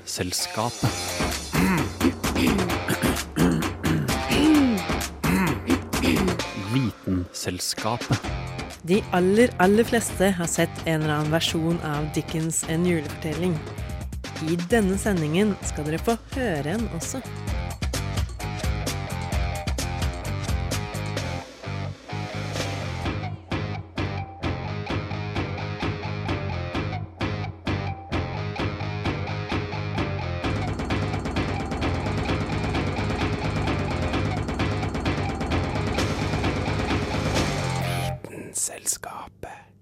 Vitenselskapet. Vitenselskapet. De aller, aller fleste har sett en eller annen versjon av Dickens' En julefortelling. I denne sendingen skal dere få høre en også.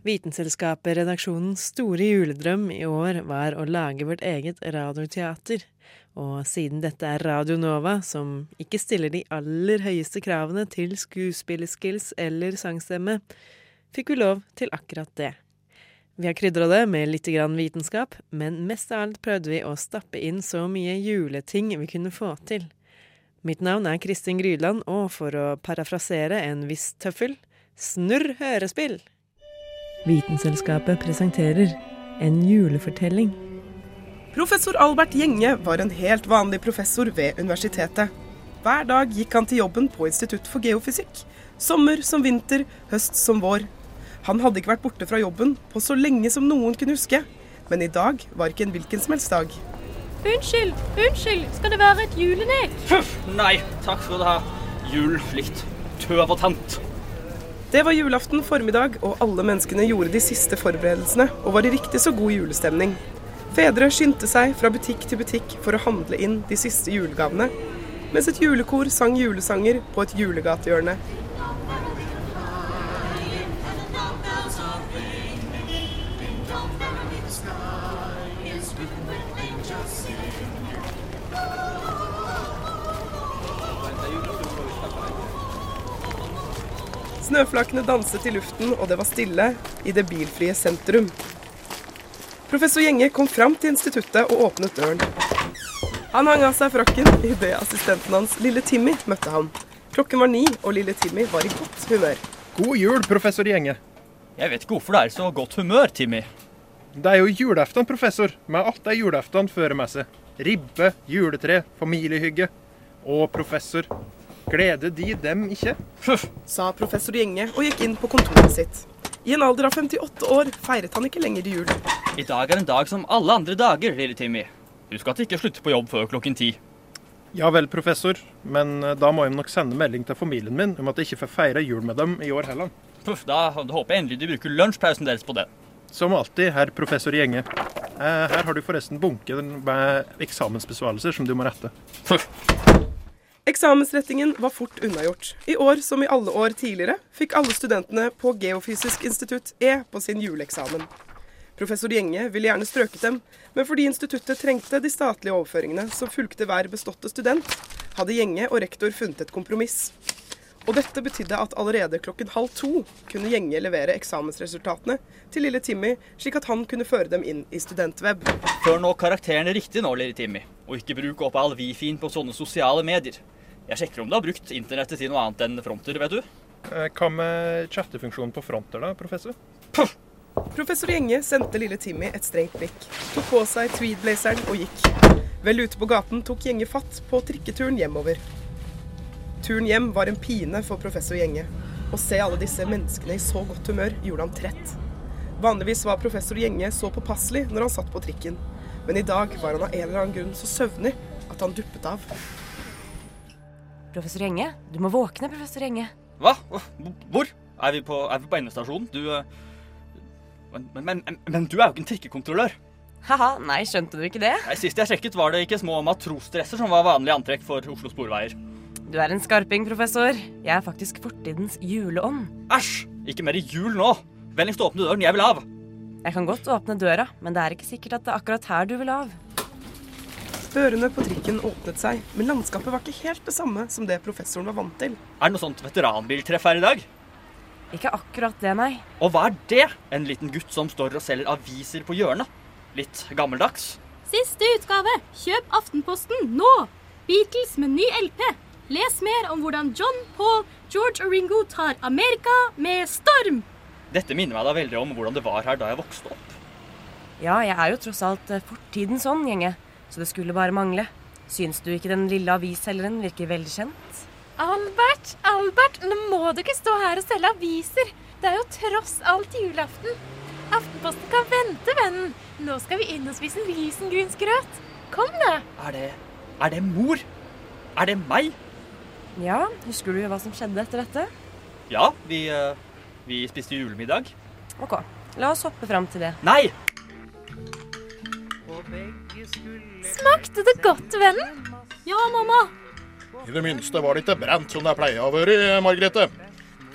Vitenselskapet-redaksjonens store juledrøm i år var å lage vårt eget radioteater. Og siden dette er Radio Nova, som ikke stiller de aller høyeste kravene til skuespillerskills eller sangstemme, fikk vi lov til akkurat det. Vi har krydra det med litt vitenskap, men mest av alt prøvde vi å stappe inn så mye juleting vi kunne få til. Mitt navn er Kristin Grydland, og for å parafrasere en viss tøffel snurr hørespill! Vitenselskapet presenterer en julefortelling. Professor Albert Gjenge var en helt vanlig professor ved universitetet. Hver dag gikk han til jobben på Institutt for geofysikk. Sommer som vinter, høst som vår. Han hadde ikke vært borte fra jobben på så lenge som noen kunne huske. Men i dag var ikke en hvilken som helst dag. Unnskyld, unnskyld, skal det være et julenek? Puff, nei, takk skal du ha. Julen litt tøvertant. Det var julaften formiddag, og alle menneskene gjorde de siste forberedelsene og var i riktig så god julestemning. Fedre skyndte seg fra butikk til butikk for å handle inn de siste julegavene, mens et julekor sang julesanger på et julegatehjørne. Snøflakene danset i luften, og det var stille i det bilfrie sentrum. Professor Gjenge kom fram til instituttet og åpnet døren. Han hang av seg frakken idet assistenten hans, lille Timmy, møtte ham. Klokken var ni, og lille Timmy var i godt humør. God jul, professor Gjenge. Jeg vet ikke hvorfor det er så godt humør, Timmy. Det er jo julaften, professor, med alt det julaften fører med seg. Ribbe, juletre, familiehygge. Og professor, gleder de dem ikke? Sa professor Gjenge og gikk inn på kontoret sitt. I en alder av 58 år feiret han ikke lenger jul. I dag er en dag som alle andre dager, lille Timmy. Husk at du ikke slutter på jobb før klokken ti. Ja vel, professor, men eh, da må jeg nok sende melding til familien min om at jeg ikke får feire jul med dem i år heller. Puff, da, da håper jeg endelig de bruker lunsjpausen deres på det. Som alltid, herr professor Gjenge. Eh, her har du forresten bunken med eksamensbesvarelser som du må rette. Puff. Eksamensrettingen var fort unnagjort. I år som i alle år tidligere fikk alle studentene på Geofysisk institutt E på sin juleeksamen. Professor Gjenge ville gjerne strøket dem, men fordi instituttet trengte de statlige overføringene som fulgte hver beståtte student, hadde Gjenge og rektor funnet et kompromiss. Og dette betydde at allerede klokken halv to kunne Gjenge levere eksamensresultatene til lille Timmy, slik at han kunne føre dem inn i Studentweb. Før nå karakterene riktig nå, lille Timmy. Og ikke bruk opp all wifien på sånne sosiale medier. Jeg sjekker om du har brukt internettet til noe annet enn fronter, vet du. Eh, Hva med chattefunksjonen på fronter, da, professor? Puff. Professor Gjenge sendte lille Timmy et strengt blikk, tok på seg tweedblazeren og gikk. Vel ute på gaten tok Gjenge fatt på trikketuren hjemover. Turen hjem var en pine for professor Gjenge. Å se alle disse menneskene i så godt humør gjorde han trett. Vanligvis var professor Gjenge så påpasselig når han satt på trikken, men i dag var han av en eller annen grunn så søvnig at han duppet av. Professor Gjenge, du må våkne, professor Gjenge. Hva? Hvor? Er vi på, er vi på endestasjonen? Du eh, men, men, men, men du er jo ikke en trikkekontrollør. Haha, nei, skjønte du ikke det? Nei, Sist jeg sjekket, var det ikke små matrosdresser som var vanlig antrekk for Oslo Sporveier. Du er en skarping, professor. Jeg er faktisk fortidens juleånd. Æsj! Ikke mer jul nå. Vennligst åpne døren, jeg vil av. Jeg kan godt åpne døra, men det er ikke sikkert at det er akkurat her du vil av. Dørene på trikken åpnet seg, men landskapet var ikke helt det samme som det professoren var vant til. Er det noe sånt veteranbiltreff her i dag? Ikke akkurat det, nei. Og hva er det? En liten gutt som står og selger aviser på hjørnet? Litt gammeldags? Siste utgave. Kjøp Aftenposten nå! Beatles med ny LP. Les mer om hvordan John, Paul, George og Ringo tar Amerika med storm. Dette minner meg da veldig om hvordan det var her da jeg vokste opp. Ja, jeg er jo tross alt fortiden sånn, Gjenge. Så det skulle bare mangle. Syns du ikke den lille avisselgeren virker veldig kjent? Albert, Albert, nå må du ikke stå her og selge aviser. Det er jo tross alt julaften. Aftenposten kan vente, vennen. Nå skal vi inn og spise risengrynsgrøt. Kom, da. Er det Er det mor? Er det meg? Ja, husker du hva som skjedde etter dette? Ja, vi, eh, vi spiste julemiddag. Ok, la oss hoppe fram til det. Nei! Smakte det godt, vennen? Ja, mamma. I det minste var det ikke brent som det pleier å være, Margrethe.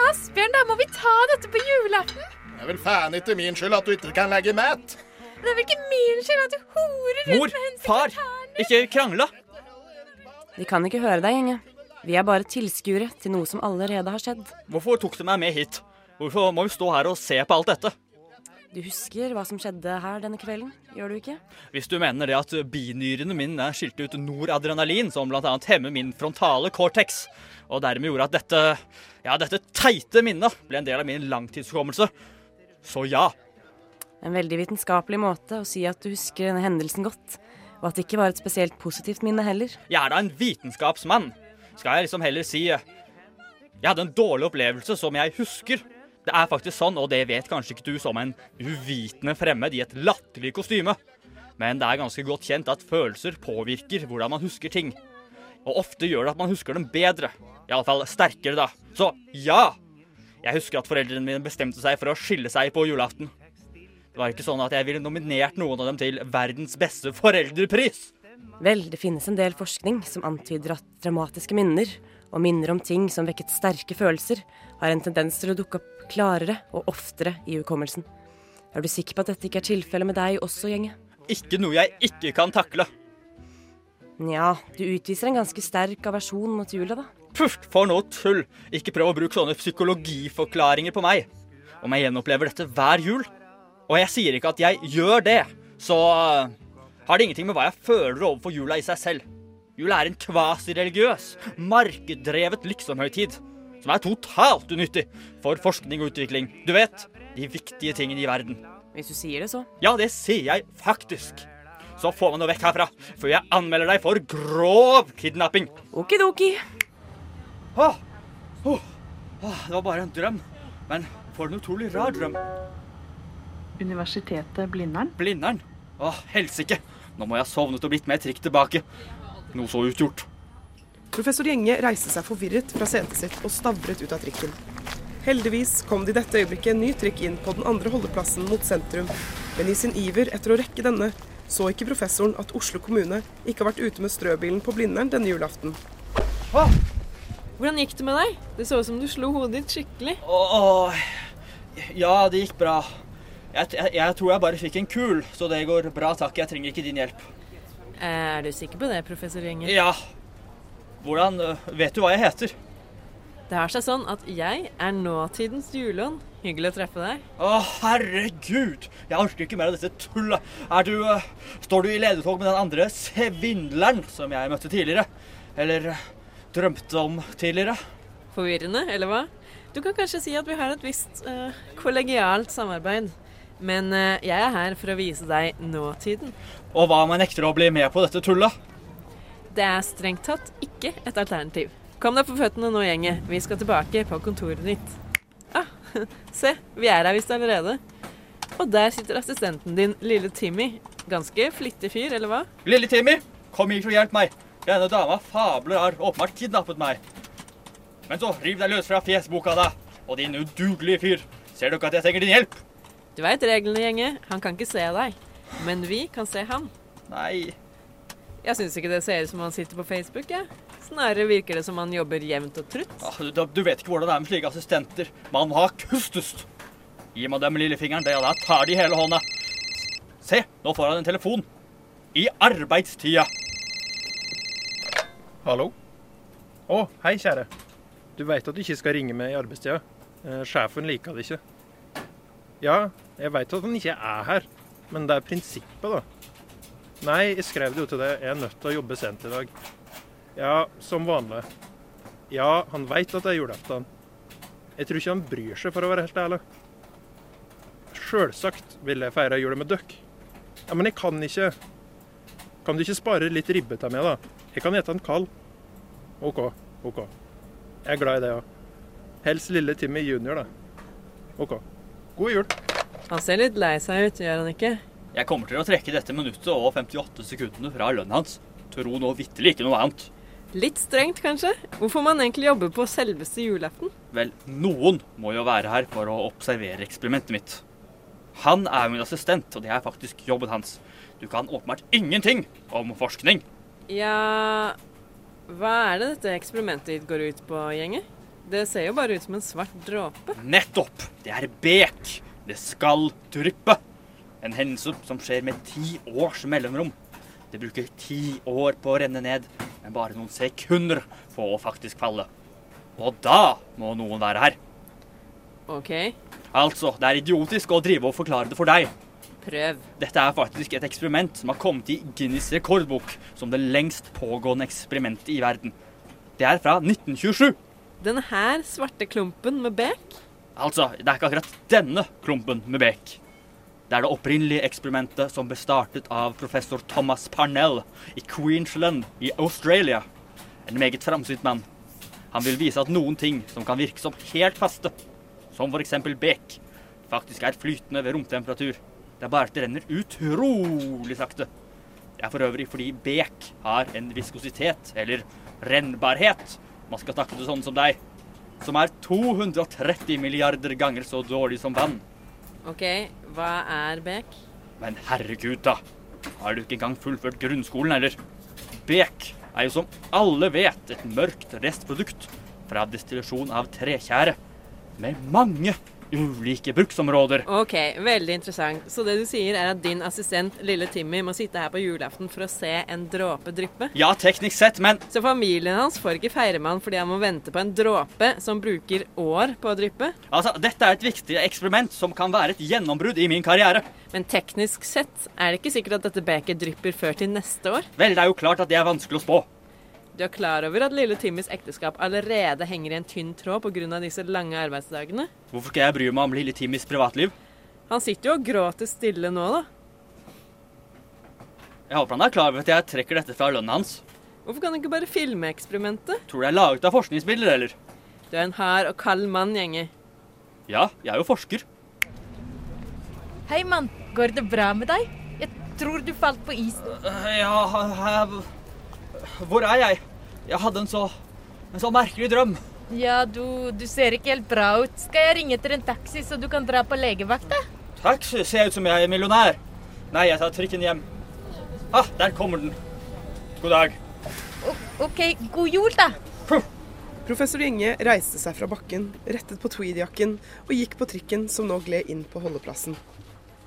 Asbjørn, da må vi ta dette på julaften. Det er vel faen ikke min skyld at du ikke kan legge mat. Det er vel ikke min skyld at du horer rundt Mor! med henne Far! Ikke krangle! Vi kan ikke høre deg, Gjenge. Vi er bare tilskuere til noe som allerede har skjedd. Hvorfor tok du meg med hit? Hvorfor må vi stå her og se på alt dette? Du husker hva som skjedde her denne kvelden, gjør du ikke? Hvis du mener det at binyrene mine skilte ut noradrenalin, som bl.a. hemmer min frontale cortex, og dermed gjorde at dette, ja, dette teite minnet ble en del av min langtidshukommelse, så ja. En veldig vitenskapelig måte å si at du husker denne hendelsen godt, og at det ikke var et spesielt positivt minne heller. Jeg er da en vitenskapsmann. Skal jeg liksom heller si eh, Jeg hadde en dårlig opplevelse som jeg husker. Det er faktisk sånn, og det vet kanskje ikke du som en uvitende fremmed i et latterlig kostyme. Men det er ganske godt kjent at følelser påvirker hvordan man husker ting. Og ofte gjør det at man husker dem bedre. Iallfall sterkere, da. Så ja! Jeg husker at foreldrene mine bestemte seg for å skille seg på julaften. Det var ikke sånn at jeg ville nominert noen av dem til verdens beste foreldrepris. Vel, det finnes en del forskning som antyder at dramatiske minner, og minner om ting som vekket sterke følelser, har en tendens til å dukke opp klarere og oftere i hukommelsen. Er du sikker på at dette ikke er tilfellet med deg også, Gjenge? Ikke noe jeg ikke kan takle. Nja, du utviser en ganske sterk aversjon mot jula, da. Puff, for noe tull! Ikke prøv å bruke sånne psykologiforklaringer på meg. Om jeg gjenopplever dette hver jul. Og jeg sier ikke at jeg gjør det, så uh, har det ingenting med hva jeg føler overfor jula i seg selv. Jula er en kvasireligiøs, markeddrevet liksomhøytid som er totalt unyttig for forskning og utvikling. Du vet, de viktige tingene i verden. Hvis du sier det, så. Ja, det sier jeg faktisk. Så får man noe vekk herfra før jeg anmelder deg for grov kidnapping. Okidoki. Åh, oh, oh, det var bare en drøm. Men for en utrolig rar drøm. Universitetet Blindern. Blindern. Åh, helsike. Nå må jeg ha sovnet og blitt med et trikk tilbake. Noe så utgjort. Professor Gjenge reiste seg forvirret fra setet sitt og stavret ut av trikken. Heldigvis kom det i dette øyeblikket en ny trikk inn på den andre holdeplassen mot sentrum, men i sin iver etter å rekke denne, så ikke professoren at Oslo kommune ikke har vært ute med strøbilen på Blindern denne julaften. Hvordan gikk det med deg? Det så ut som du slo hodet ditt skikkelig. Åh, ja, det gikk bra. Jeg, jeg, jeg tror jeg bare fikk en kul, så det går bra, takk. Jeg trenger ikke din hjelp. Er du sikker på det, professor Gjenger? Ja. Hvordan øh, Vet du hva jeg heter? Det har seg sånn at jeg er nåtidens juleånd. Hyggelig å treffe deg. Å, herregud! Jeg orker ikke mer av dette tullet. Er du uh, Står du i ledetog med den andre svindleren som jeg møtte tidligere? Eller uh, drømte om tidligere? Forvirrende, eller hva? Du kan kanskje si at vi har et visst uh, kollegialt samarbeid. Men eh, jeg er her for å vise deg nåtiden. Og hva om jeg nekter å bli med på dette tullet? Det er strengt tatt ikke et alternativ. Kom deg på føttene nå, gjenget. Vi skal tilbake på kontoret ditt. Ah, se, vi er her visst allerede. Og der sitter assistenten din, lille Timmy. Ganske flittig fyr, eller hva? Lille Timmy, kom hit og hjelp meg. Denne dama fabler har åpenbart kidnappet meg. Men så riv deg løs fra fjesboka, da. Og din udugelige fyr. Ser du ikke at jeg trenger din hjelp? Du veit reglene, gjenge. Han kan ikke se deg. Men vi kan se han. Nei. Jeg syns ikke det ser ut som han sitter på Facebook, jeg. Snarere virker det som han jobber jevnt og trutt. Ah, Du, du vet ikke hvordan det er med slike assistenter. Man har kustust. Gi meg dem lillefingeren, det, og da tar de hele hånda. Se, nå får han en telefon. I arbeidstida. Hallo? Å, hei, kjære. Du veit at du ikke skal ringe meg i arbeidstida. Eh, sjefen liker det ikke. Ja, jeg veit at han ikke er her, men det er prinsippet, da. Nei, jeg skrev det jo til deg. Jeg er nødt til å jobbe sent i dag. Ja, som vanlig. Ja, han veit at det er julaften. Jeg tror ikke han bryr seg, for å være helt ærlig. Sjølsagt vil jeg feire jula med døkk. Ja, men jeg kan ikke. Kan du ikke spare litt ribbe til meg, da? Jeg kan ete en kald. OK. OK. Jeg er glad i det òg. Helst lille Timmy junior, da. OK. God jul. Han ser litt lei seg ut, gjør han ikke? Jeg kommer til å trekke dette minuttet og 58 sekundene fra lønnen hans. Tro nå vitterlig ikke noe annet. Litt strengt, kanskje? Hvorfor man egentlig jobber på selveste julaften? Vel, noen må jo være her for å observere eksperimentet mitt. Han er min assistent, og det er faktisk jobben hans. Du kan åpenbart ingenting om forskning. Ja Hva er det dette eksperimentet ditt går ut på, gjenget? Det ser jo bare ut som en svart dråpe. Nettopp! Det er bek. Det skal dryppe. En hendelse som skjer med ti års mellomrom. Det bruker ti år på å renne ned, men bare noen sekunder på å faktisk falle. Og da må noen være her. OK, Altså, det er idiotisk å drive og forklare det for deg. prøv. Dette er faktisk et eksperiment som har kommet i Guinness rekordbok som det lengst pågående eksperimentet i verden. Det er fra 1927. Den her svarte klumpen med bek? Altså, det er ikke akkurat denne klumpen med bek. Det er det opprinnelige eksperimentet som ble startet av professor Thomas Parnell i Queensland i Australia. En meget framsynt mann. Han vil vise at noen ting som kan virke som helt faste, som f.eks. bek, faktisk er flytende ved romtemperatur. Det er bare at det renner utrolig sakte. Det er for øvrig fordi bek har en viskositet, eller rennbarhet, man skal takke til sånn som deg, som er 230 milliarder ganger så dårlig som vann. OK, hva er bek? Men herregud, da. Har du ikke engang fullført grunnskolen, eller? Bek er jo som alle vet et mørkt restprodukt fra destillasjon av trekjære. Med mange ulike bruksområder. OK, veldig interessant. Så det du sier er at din assistent lille Timmy må sitte her på julaften for å se en dråpe dryppe? Ja, teknisk sett, men Så familien hans får ikke feire med han fordi han må vente på en dråpe som bruker år på å dryppe? altså, dette er et viktig eksperiment som kan være et gjennombrudd i min karriere. Men teknisk sett er det ikke sikkert at dette beket drypper før til neste år. Vel, det er jo klart at det er vanskelig å spå. Du er klar over at lille Timmys ekteskap allerede henger i en tynn tråd pga. disse lange arbeidsdagene? Hvorfor skal jeg bry meg om lille Timmys privatliv? Han sitter jo og gråter stille nå, da. Jeg håper han er klar over at jeg trekker dette fra lønnen hans. Hvorfor kan du ikke bare filme eksperimentet? Tror du jeg er laget av forskningsmidler, eller? Du er en hard og kald mann, gjenge. Ja, jeg er jo forsker. Hei, mann. Går det bra med deg? Jeg tror du falt på isen. Uh, Ja, jeg- Hvor er jeg? Jeg hadde en så en så merkelig drøm. Ja, du, du ser ikke helt bra ut. Skal jeg ringe etter en taxi, så du kan dra på legevakta? Taxi? ser jeg ut som jeg er millionær. Nei, jeg tar trikken hjem. Ah, der kommer den. God dag. O- OK, god jul, da. Professor Gjenge reiste seg fra bakken, rettet på tweedjakken og gikk på trikken som nå gled inn på holdeplassen.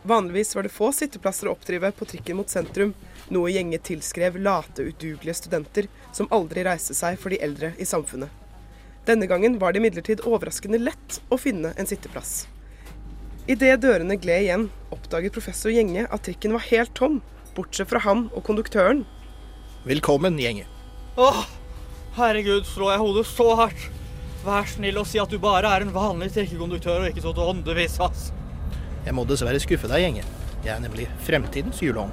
Vanligvis var det få sitteplasser å oppdrive på trikken mot sentrum, noe gjenget tilskrev late, udugelige studenter som aldri reiste seg for de eldre i samfunnet. Denne gangen var det imidlertid overraskende lett å finne en sitteplass. Idet dørene gled igjen, oppdaget professor Gjenge at trikken var helt tom, bortsett fra ham og konduktøren. Velkommen, gjenge. Åh, herregud, slår jeg hodet så hardt. Vær snill og si at du bare er en vanlig trikkekonduktør og ikke så åndevis, ass. Jeg må dessverre skuffe deg, gjengen. Jeg er nemlig fremtidens juleånd.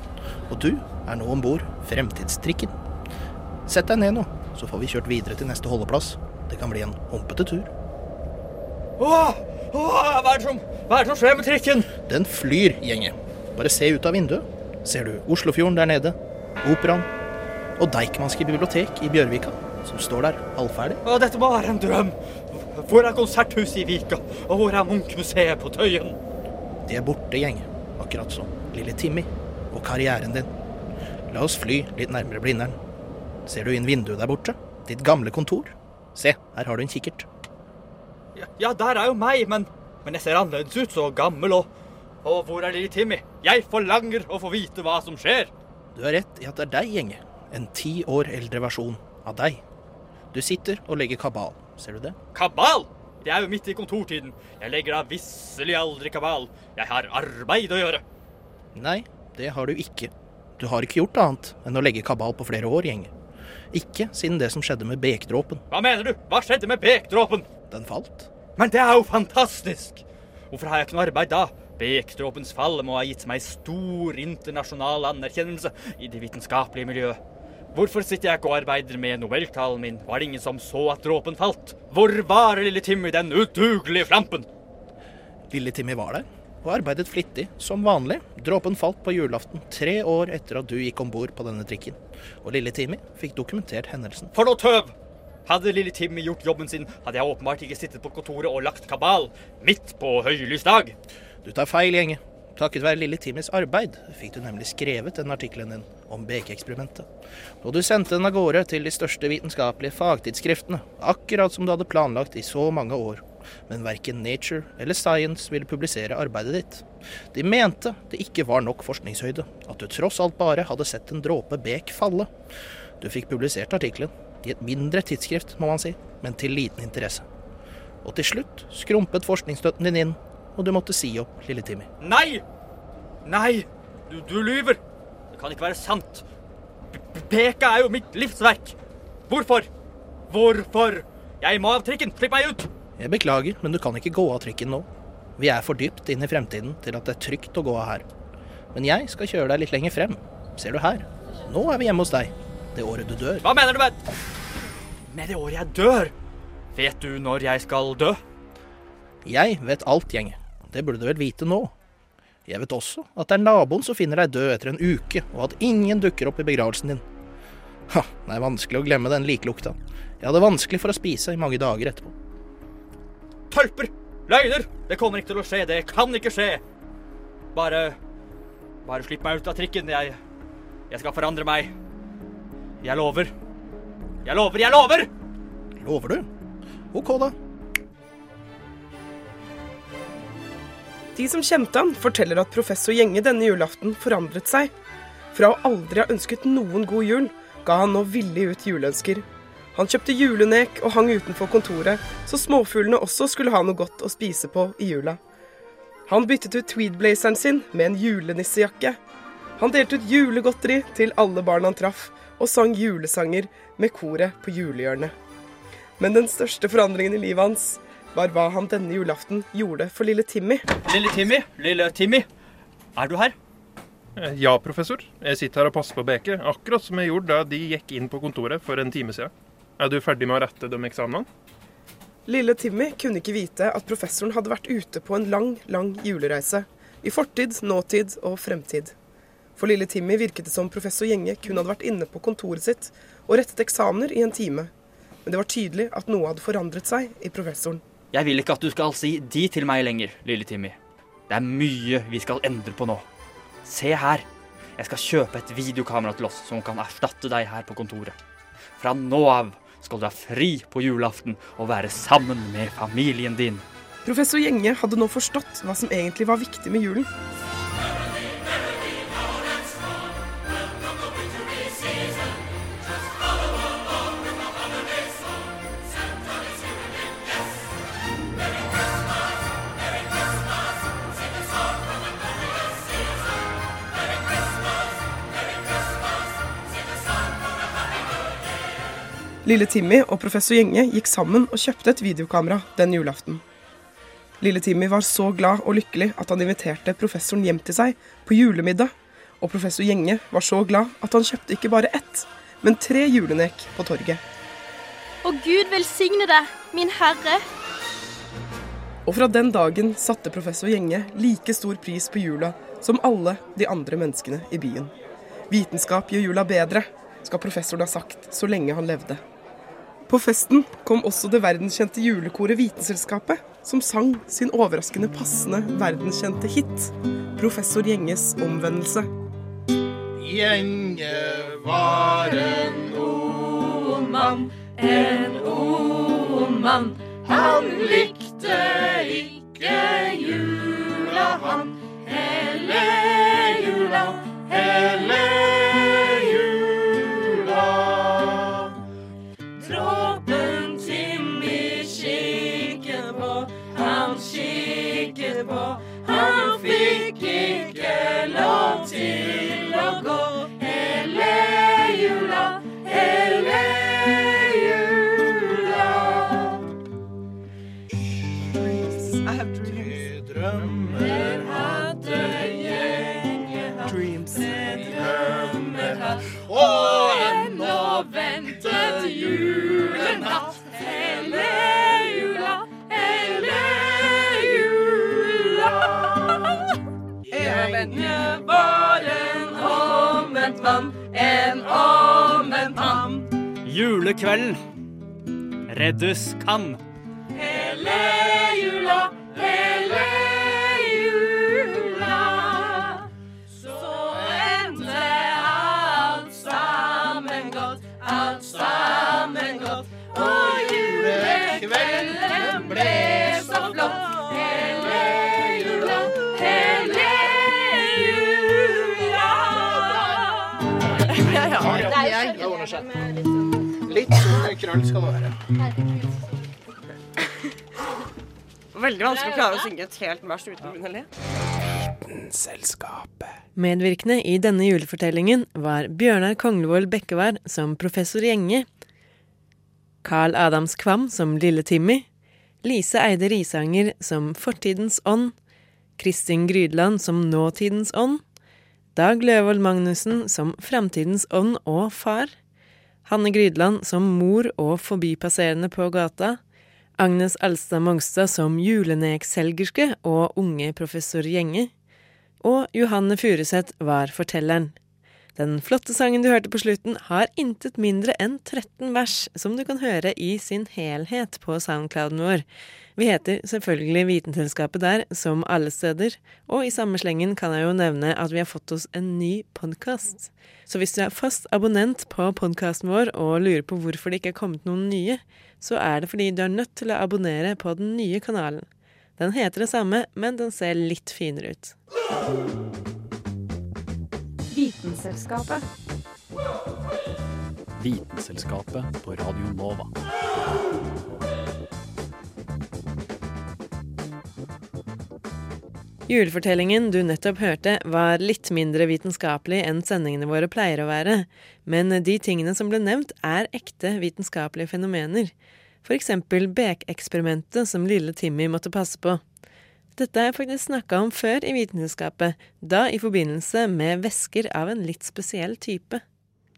Og du er nå om bord fremtidstrikken. Sett deg ned nå, så får vi kjørt videre til neste holdeplass. Det kan bli en humpete tur. Åh, åh, hva, er det som, hva er det som skjer med trikken? Den flyr, gjengen. Bare se ut av vinduet. Ser du Oslofjorden der nede, Operaen og Deichmanske bibliotek i Bjørvika, som står der halvferdig. Åh, dette må være en drøm. Hvor er konserthuset i Vika? Og hvor er Munch-museet på Tøyen? De er borte, gjeng. Akkurat som lille Timmy og karrieren din. La oss fly litt nærmere Blindern. Ser du inn vinduet der borte? Ditt gamle kontor. Se, her har du en kikkert. Ja, ja, der er jo meg, men, men jeg ser annerledes ut, så gammel og Og hvor er lille Timmy? Jeg forlanger å få vite hva som skjer. Du har rett i at det er deg, gjenge. En ti år eldre versjon av deg. Du sitter og legger kabal. Ser du det? Kabal! Det er jo midt i kontortiden. Jeg legger da visselig aldri kabal. Jeg har arbeid å gjøre. Nei, det har du ikke. Du har ikke gjort annet enn å legge kabal på flere år, gjeng Ikke siden det som skjedde med bekdråpen. Hva mener du? Hva skjedde med bekdråpen? Den falt. Men det er jo fantastisk! Hvorfor har jeg ikke noe arbeid da? Bekdråpens fall må ha gitt meg stor internasjonal anerkjennelse i det vitenskapelige miljøet. Hvorfor sitter jeg ikke og arbeider med nobeltalen min? Var det ingen som så at dråpen falt? Hvor var lille Timmy, den udugelige flampen? Lille Timmy var der, og arbeidet flittig, som vanlig. Dråpen falt på julaften, tre år etter at du gikk om bord på denne trikken. Og lille Timmy fikk dokumentert hendelsen. For noe tøv! Hadde lille Timmy gjort jobben sin, hadde jeg åpenbart ikke sittet på kontoret og lagt kabal midt på høylys dag. Du tar feil, gjenge. Takket være lille Timmys arbeid fikk du nemlig skrevet den artikkelen din om BK-eksperimentet. Og du sendte den av gårde til de største vitenskapelige fagtidsskriftene, akkurat som du hadde planlagt i så mange år. Men verken Nature eller Science ville publisere arbeidet ditt. De mente det ikke var nok forskningshøyde, at du tross alt bare hadde sett en dråpe bek falle. Du fikk publisert artikkelen, i et mindre tidsskrift, må man si, men til liten interesse. Og til slutt skrumpet forskningsstøtten din inn, og du måtte si opp lille Timmy. Nei! Nei! Du, du lyver! Det kan ikke være sant. Beka er jo mitt livsverk. Hvorfor? Hvorfor? Jeg må av trikken. Slipp meg ut! Jeg beklager, men du kan ikke gå av trikken nå. Vi er for dypt inn i fremtiden til at det er trygt å gå av her. Men jeg skal kjøre deg litt lenger frem. Ser du her? Nå er vi hjemme hos deg. Det året du dør. Hva mener du med Med det året jeg dør? Vet du når jeg skal dø? Jeg vet alt, gjenge. Det burde du vel vite nå. Jeg vet også at det er naboen som finner deg død etter en uke, og at ingen dukker opp i begravelsen din. Ha, det er vanskelig å glemme den likelukta. Jeg hadde vanskelig for å spise i mange dager etterpå. Tølper! Løgner! Det kommer ikke til å skje. Det kan ikke skje. Bare Bare slipp meg ut av trikken. Jeg Jeg skal forandre meg. Jeg lover. Jeg lover, jeg lover! Lover du? OK, da. De som kjente han, forteller at professor Gjenge denne julaften forandret seg. Fra å aldri ha ønsket noen god jul, ga han nå villig ut juleønsker. Han kjøpte julenek og hang utenfor kontoret, så småfuglene også skulle ha noe godt å spise på i jula. Han byttet ut tweedblazeren sin med en julenissejakke. Han delte ut julegodteri til alle barn han traff, og sang julesanger med koret på julehjørnet. Men den største forandringen i livet hans var hva han denne julaften gjorde for lille Timmy. Lille Timmy, lille Timmy. Er du her? Eh, Ja, professor. Jeg sitter her og passer på Beke, akkurat som jeg gjorde da de gikk inn på kontoret for en time siden. Er du ferdig med å rette de eksamenene? Lille Timmy kunne ikke vite at professoren hadde vært ute på en lang, lang julereise. I fortid, nåtid og fremtid. For lille Timmy virket det som professor Gjenge kun hadde vært inne på kontoret sitt og rettet eksamener i en time. Men det var tydelig at noe hadde forandret seg i professoren. Jeg vil ikke at du skal si de til meg lenger, lille Timmy. Det er mye vi skal endre på nå. Se her. Jeg skal kjøpe et videokamera til oss som kan erstatte deg her på kontoret. Fra nå av skal du ha fri på julaften og være sammen med familien din. Professor Gjenge hadde nå forstått hva som egentlig var viktig med julen. Lille Timmy og professor Gjenge gikk sammen og kjøpte et videokamera den julaften. Lille Timmy var så glad og lykkelig at han inviterte professoren hjem til seg på julemiddag. Og professor Gjenge var så glad at han kjøpte ikke bare ett, men tre julenek på torget. Og Gud velsigne deg, min herre. Og fra den dagen satte professor Gjenge like stor pris på jula som alle de andre menneskene i byen. Vitenskap gjør jula bedre, skal professoren ha sagt så lenge han levde. På festen kom også det verdenskjente julekoret Vitenselskapet, som sang sin overraskende passende verdenskjente hit, 'Professor Gjenges omvendelse'. Gjenge var en ond mann, en ond mann. Han likte ikke jula, han. Hele jula, hele jula. bo Julekvelden reddes kan. Hele jula, hele jula. Så endte alt sammen godt, alt sammen godt. Og julekvelden ble så flott. Hele jula, hele jula. Ja, ja. Det ordner seg. Sånn skal det være. Veldig vanskelig å klare å synge et helt vers uten å begynne å le. Medvirkende i denne julefortellingen var Bjørnar Konglevold Bekkevær som professor Gjenge, Carl Adams Kvam som Lille Timmy, Lise Eide Risanger som Fortidens ånd, Kristin Grydland som Nåtidens ånd, Dag Løvold Magnussen som Framtidens ånd og far, Hanne Grydland som mor og forbipasserende på gata, Agnes Alstad Mongstad som julenekselgerske og unge professor Gjenge, og Johanne Furuseth var fortelleren. Den flotte sangen du hørte på slutten, har intet mindre enn 13 vers, som du kan høre i sin helhet på soundclouden vår. Vi heter selvfølgelig Vitenselskapet der, som alle steder, og i samme slengen kan jeg jo nevne at vi har fått oss en ny podkast. Så hvis du er fast abonnent på podkasten vår og lurer på hvorfor det ikke er kommet noen nye, så er det fordi du er nødt til å abonnere på den nye kanalen. Den heter det samme, men den ser litt finere ut. Vitenselskapet. Vitenselskapet på Radio Nova. Julefortellingen du nettopp hørte, var litt mindre vitenskapelig enn sendingene våre pleier å være, men de tingene som ble nevnt, er ekte vitenskapelige fenomener. For eksempel Beek-eksperimentet som lille Timmy måtte passe på. Dette har jeg faktisk snakka om før i Vitenskapet, da i forbindelse med væsker av en litt spesiell type.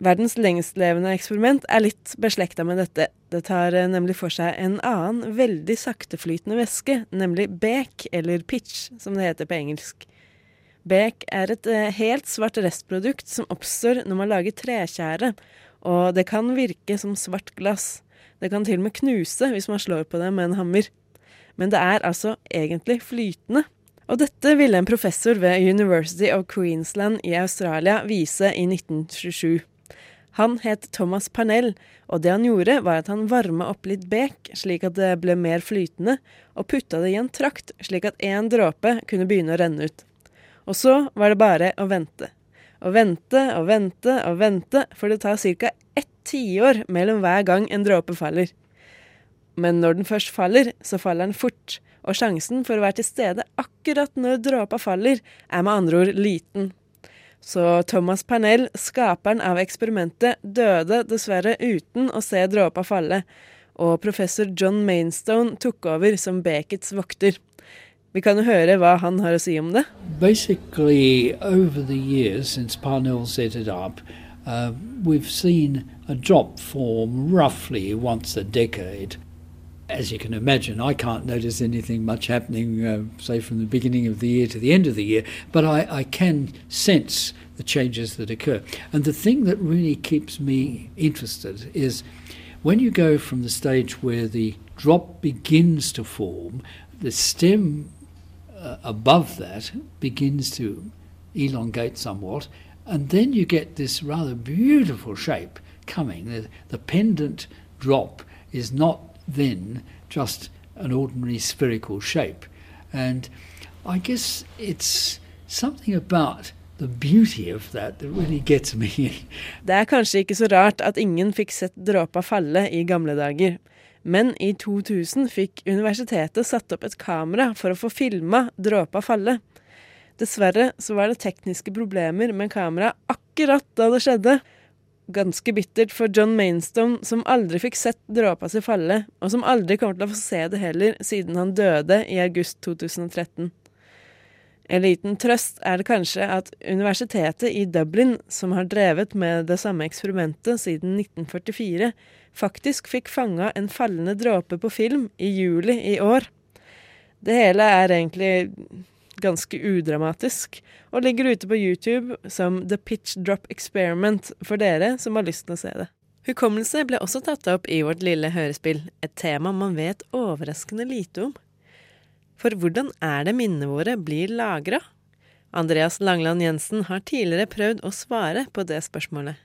Verdens lengstlevende eksperiment er litt beslekta med dette. Det tar eh, nemlig for seg en annen, veldig sakteflytende væske, nemlig bek, eller pitch, som det heter på engelsk. Bek er et eh, helt svart restprodukt som oppstår når man lager tretjære, og det kan virke som svart glass. Det kan til og med knuse hvis man slår på det med en hammer. Men det er altså egentlig flytende. Og dette ville en professor ved University of Queensland i Australia vise i 1927. Han het Thomas Parnell, og det han gjorde var at han varma opp litt bek slik at det ble mer flytende, og putta det i en trakt slik at én dråpe kunne begynne å renne ut. Og så var det bare å vente. Og vente og vente og vente, for det tar ca. ett tiår mellom hver gang en dråpe faller. Men når den først faller, så faller den fort, og sjansen for å være til stede akkurat når dråpa faller, er med andre ord liten. Så Thomas Parnell, skaperen av eksperimentet, døde dessverre uten å se dråpa falle, og professor John Mainstone tok over som Beckets vokter. Vi kan jo høre hva han har å si om det. Basically, over the years since Parnell set it up, uh, we've seen a drop form roughly once a decade. As you can imagine, I can't notice anything much happening, uh, say, from the beginning of the year to the end of the year, but I, I can sense the changes that occur. And the thing that really keeps me interested is when you go from the stage where the drop begins to form, the stem uh, above that begins to elongate somewhat, and then you get this rather beautiful shape coming. The, the pendant drop is not then just an ordinary spherical shape. And I guess it's something about that really. Det er kanskje ikke så rart at ingen fikk sett dråpa falle i gamle dager. Men i 2000 fikk universitetet satt opp et kamera for å få filma dråpa falle. Dessverre så var det tekniske problemer med kameraet akkurat da det skjedde. Ganske bittert for John Mainstone, som aldri fikk sett dråpa si falle, og som aldri kommer til å få se det heller, siden han døde i august 2013. En liten trøst er det kanskje at universitetet i Dublin, som har drevet med det samme eksperimentet siden 1944, faktisk fikk fanga en fallende dråpe på film i juli i år. Det hele er egentlig ganske udramatisk, og ligger ute på YouTube som The Pitch Drop Experiment for dere som har lyst til å se det. Hukommelse ble også tatt opp i vårt lille hørespill, et tema man vet overraskende lite om. For hvordan er det minnene våre blir lagra? Andreas Langland Jensen har tidligere prøvd å svare på det spørsmålet.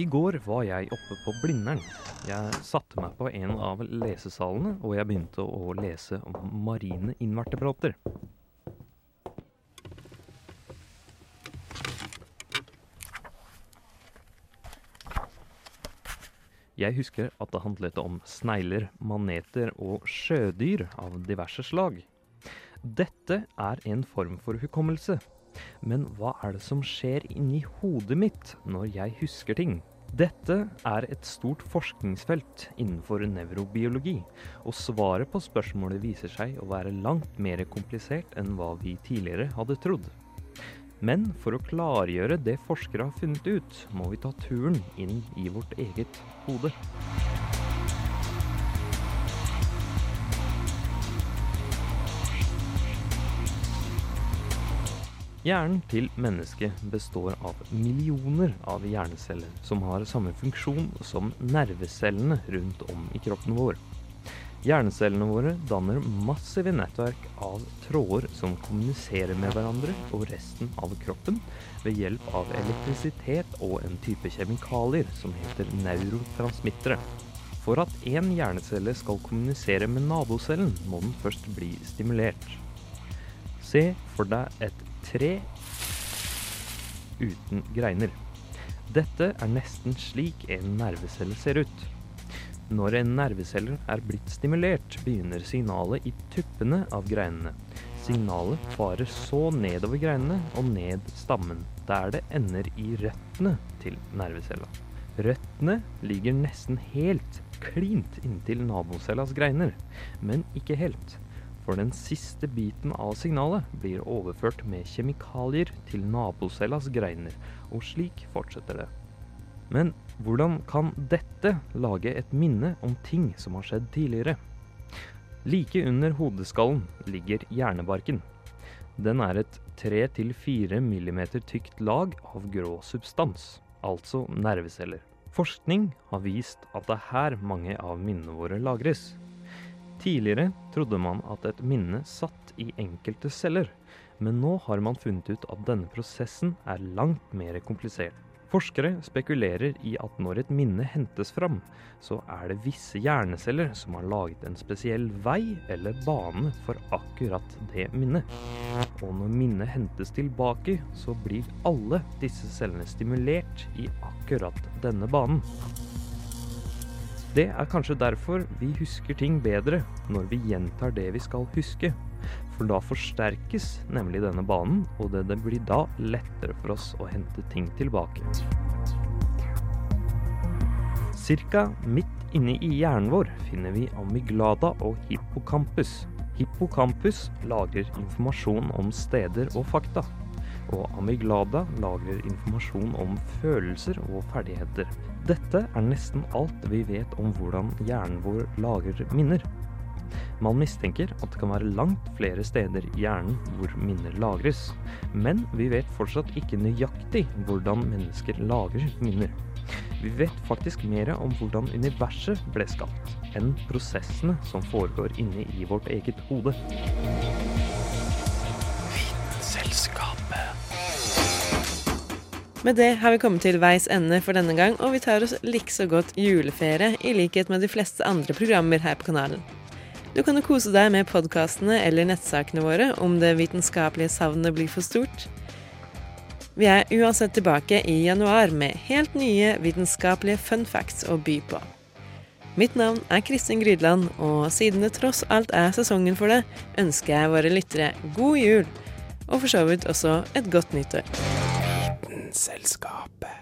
I går var jeg oppe på Blindern. Jeg satte meg på en av lesesalene, og jeg begynte å lese om marine invertebrater. Jeg husker at det handlet om snegler, maneter og sjødyr av diverse slag. Dette er en form for hukommelse. Men hva er det som skjer inni hodet mitt når jeg husker ting? Dette er et stort forskningsfelt innenfor nevrobiologi, og svaret på spørsmålet viser seg å være langt mer komplisert enn hva vi tidligere hadde trodd. Men for å klargjøre det forskere har funnet ut, må vi ta turen inn i vårt eget hode. Hjernen til mennesket består av millioner av hjerneceller som har samme funksjon som nervecellene rundt om i kroppen vår. Hjernecellene våre danner massive nettverk av tråder som kommuniserer med hverandre og resten av kroppen ved hjelp av elektrisitet og en type kjemikalier som heter neurotransmittere. For at én hjernecelle skal kommunisere med nabocellen, må den først bli stimulert. Se for deg et tre uten greiner. Dette er nesten slik en nervecelle ser ut. Når en nervecelle er blitt stimulert, begynner signalet i tuppene av greinene. Signalet farer så nedover greinene og ned stammen, der det ender i røttene til nervecella. Røttene ligger nesten helt klint inntil nabocellas greiner, men ikke helt. For den siste biten av signalet blir overført med kjemikalier til nabocellas greiner, og slik fortsetter det. Men hvordan kan dette lage et minne om ting som har skjedd tidligere? Like under hodeskallen ligger hjernebarken. Den er et 3-4 mm tykt lag av grå substans, altså nerveceller. Forskning har vist at det er her mange av minnene våre lagres. Tidligere trodde man at et minne satt i enkelte celler, men nå har man funnet ut at denne prosessen er langt mer komplisert. Forskere spekulerer i at når et minne hentes fram, så er det visse hjerneceller som har laget en spesiell vei eller bane for akkurat det minnet. Og når minnet hentes tilbake, så blir alle disse cellene stimulert i akkurat denne banen. Det er kanskje derfor vi husker ting bedre når vi gjentar det vi skal huske. For da forsterkes nemlig denne banen, og det, blir da lettere for oss å hente ting tilbake. Cirka midt inne i hjernen vår finner vi amyglada og hippocampus. Hippocampus lagrer informasjon om steder og fakta. Og amyglada lagrer informasjon om følelser og ferdigheter. Dette er nesten alt vi vet om hvordan hjernen vår lagrer minner. Man mistenker at det kan være langt flere steder i hjernen hvor minner lagres, men vi vet fortsatt ikke nøyaktig hvordan mennesker lagrer minner. Vi vet faktisk mer om hvordan universet ble skapt, enn prosessene som foregår inne i vårt eget hode. Med det har vi kommet til veis ende for denne gang, og vi tar oss likså godt juleferie, i likhet med de fleste andre programmer her på kanalen. Du kan jo kose deg med podkastene eller nettsakene våre om det vitenskapelige savnet blir for stort. Vi er uansett tilbake i januar med helt nye vitenskapelige fun facts å by på. Mitt navn er Kristin Grydland, og siden det tross alt er sesongen for det, ønsker jeg våre lyttere god jul. Og for så vidt også et godt nyttår. Vitenselskapet.